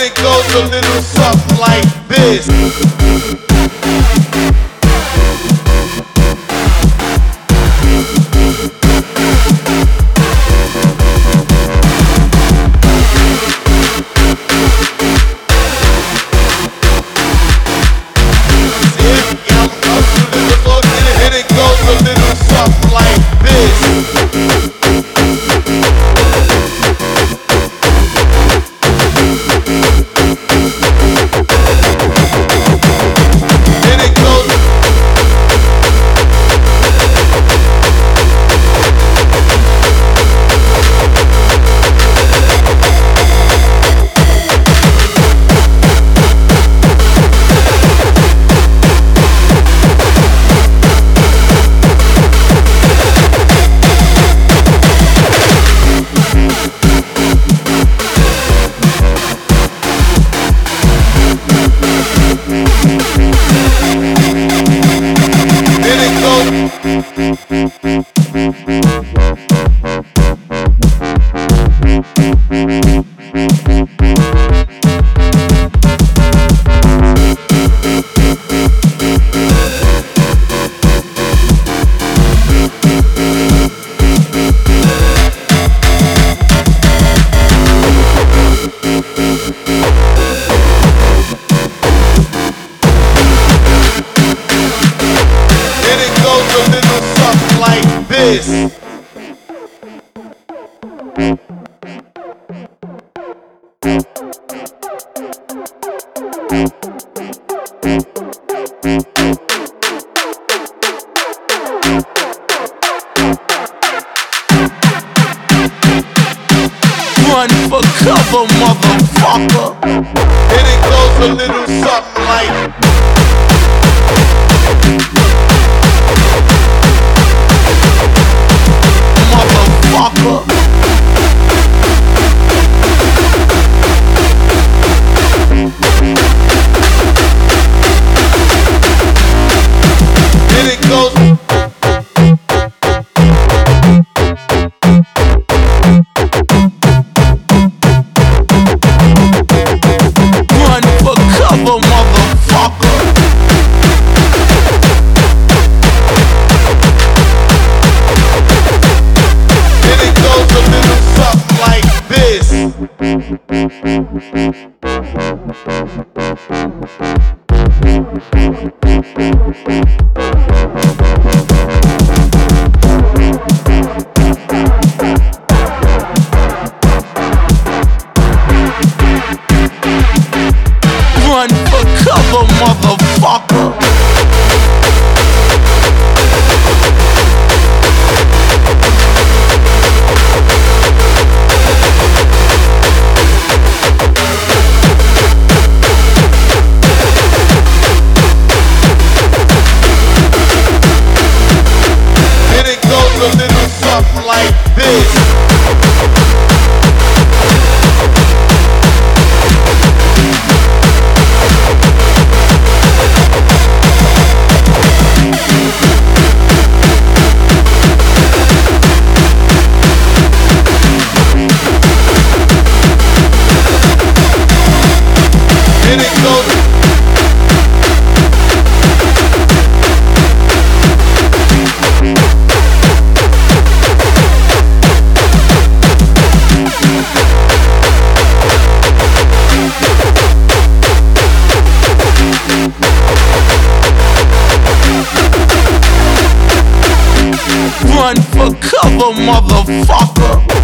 it goes a little something like this. And this. Run for cover, motherfucker. And it goes a little something like Run for cover, motherfucker. Cover, motherfucker.